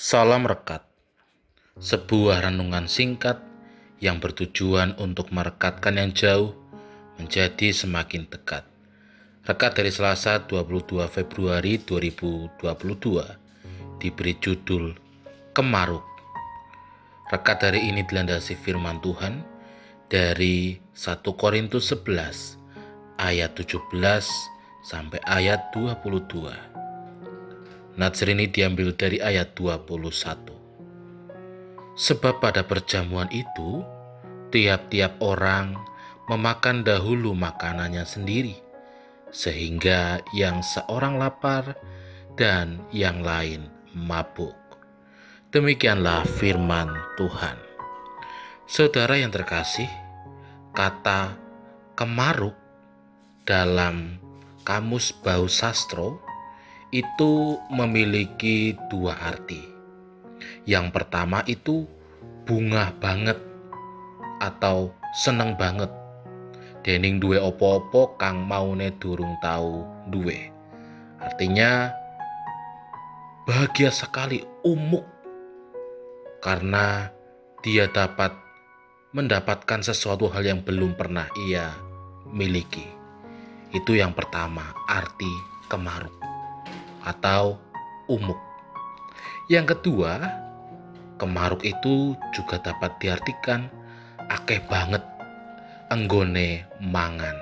Salam Rekat Sebuah renungan singkat yang bertujuan untuk merekatkan yang jauh menjadi semakin dekat. Rekat dari Selasa 22 Februari 2022 diberi judul Kemaruk. Rekat hari ini dilandasi firman Tuhan dari 1 Korintus 11 ayat 17 sampai ayat 22. Natsir ini diambil dari ayat 21. Sebab pada perjamuan itu, tiap-tiap orang memakan dahulu makanannya sendiri, sehingga yang seorang lapar dan yang lain mabuk. Demikianlah firman Tuhan. Saudara yang terkasih, kata kemaruk dalam Kamus Bau Sastro itu memiliki dua arti. Yang pertama itu bunga banget atau seneng banget. Dening duwe opo-opo kang maune durung tahu duwe. Artinya bahagia sekali umuk karena dia dapat mendapatkan sesuatu hal yang belum pernah ia miliki. Itu yang pertama, arti kemaruk atau umuk. Yang kedua, kemaruk itu juga dapat diartikan akeh banget enggone mangan.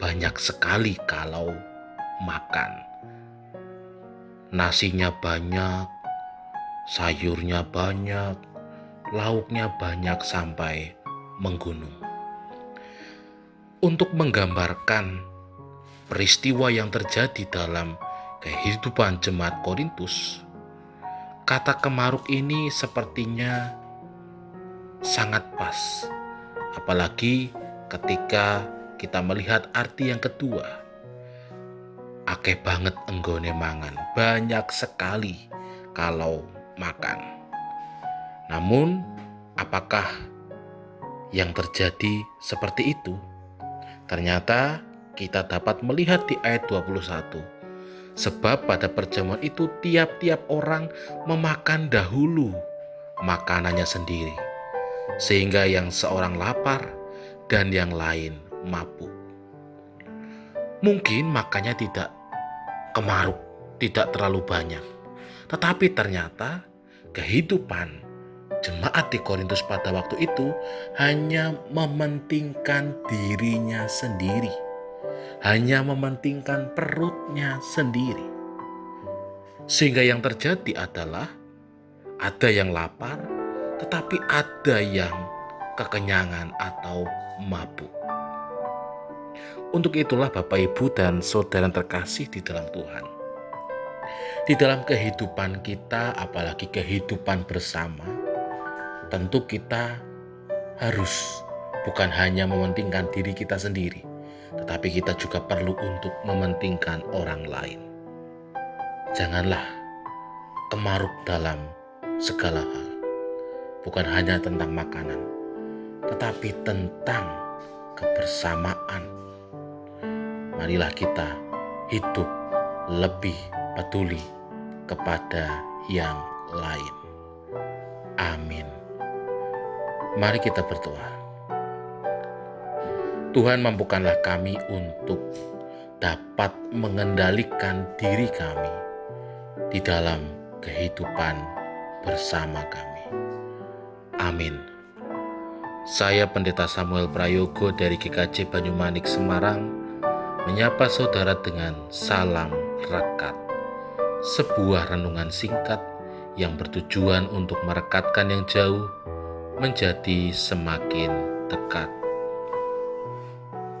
Banyak sekali kalau makan. Nasinya banyak, sayurnya banyak, lauknya banyak sampai menggunung untuk menggambarkan peristiwa yang terjadi dalam kehidupan jemaat Korintus. Kata kemaruk ini sepertinya sangat pas, apalagi ketika kita melihat arti yang kedua. Akeh banget enggone mangan, banyak sekali kalau makan. Namun, apakah yang terjadi seperti itu? Ternyata kita dapat melihat di ayat 21. Sebab pada perjamuan itu tiap-tiap orang memakan dahulu makanannya sendiri. Sehingga yang seorang lapar dan yang lain mabuk. Mungkin makannya tidak kemaruk, tidak terlalu banyak. Tetapi ternyata kehidupan Jemaat di Korintus pada waktu itu hanya mementingkan dirinya sendiri, hanya mementingkan perutnya sendiri, sehingga yang terjadi adalah ada yang lapar, tetapi ada yang kekenyangan atau mabuk. Untuk itulah, Bapak, Ibu, dan saudara terkasih di dalam Tuhan, di dalam kehidupan kita, apalagi kehidupan bersama tentu kita harus bukan hanya mementingkan diri kita sendiri, tetapi kita juga perlu untuk mementingkan orang lain. Janganlah kemaruk dalam segala hal, bukan hanya tentang makanan, tetapi tentang kebersamaan. Marilah kita hidup lebih peduli kepada yang lain. Amin. Mari kita berdoa. Tuhan mampukanlah kami untuk dapat mengendalikan diri kami di dalam kehidupan bersama kami. Amin. Saya Pendeta Samuel Prayogo dari GKJ Banyumanik Semarang menyapa saudara dengan salam rekat. Sebuah renungan singkat yang bertujuan untuk merekatkan yang jauh menjadi semakin dekat.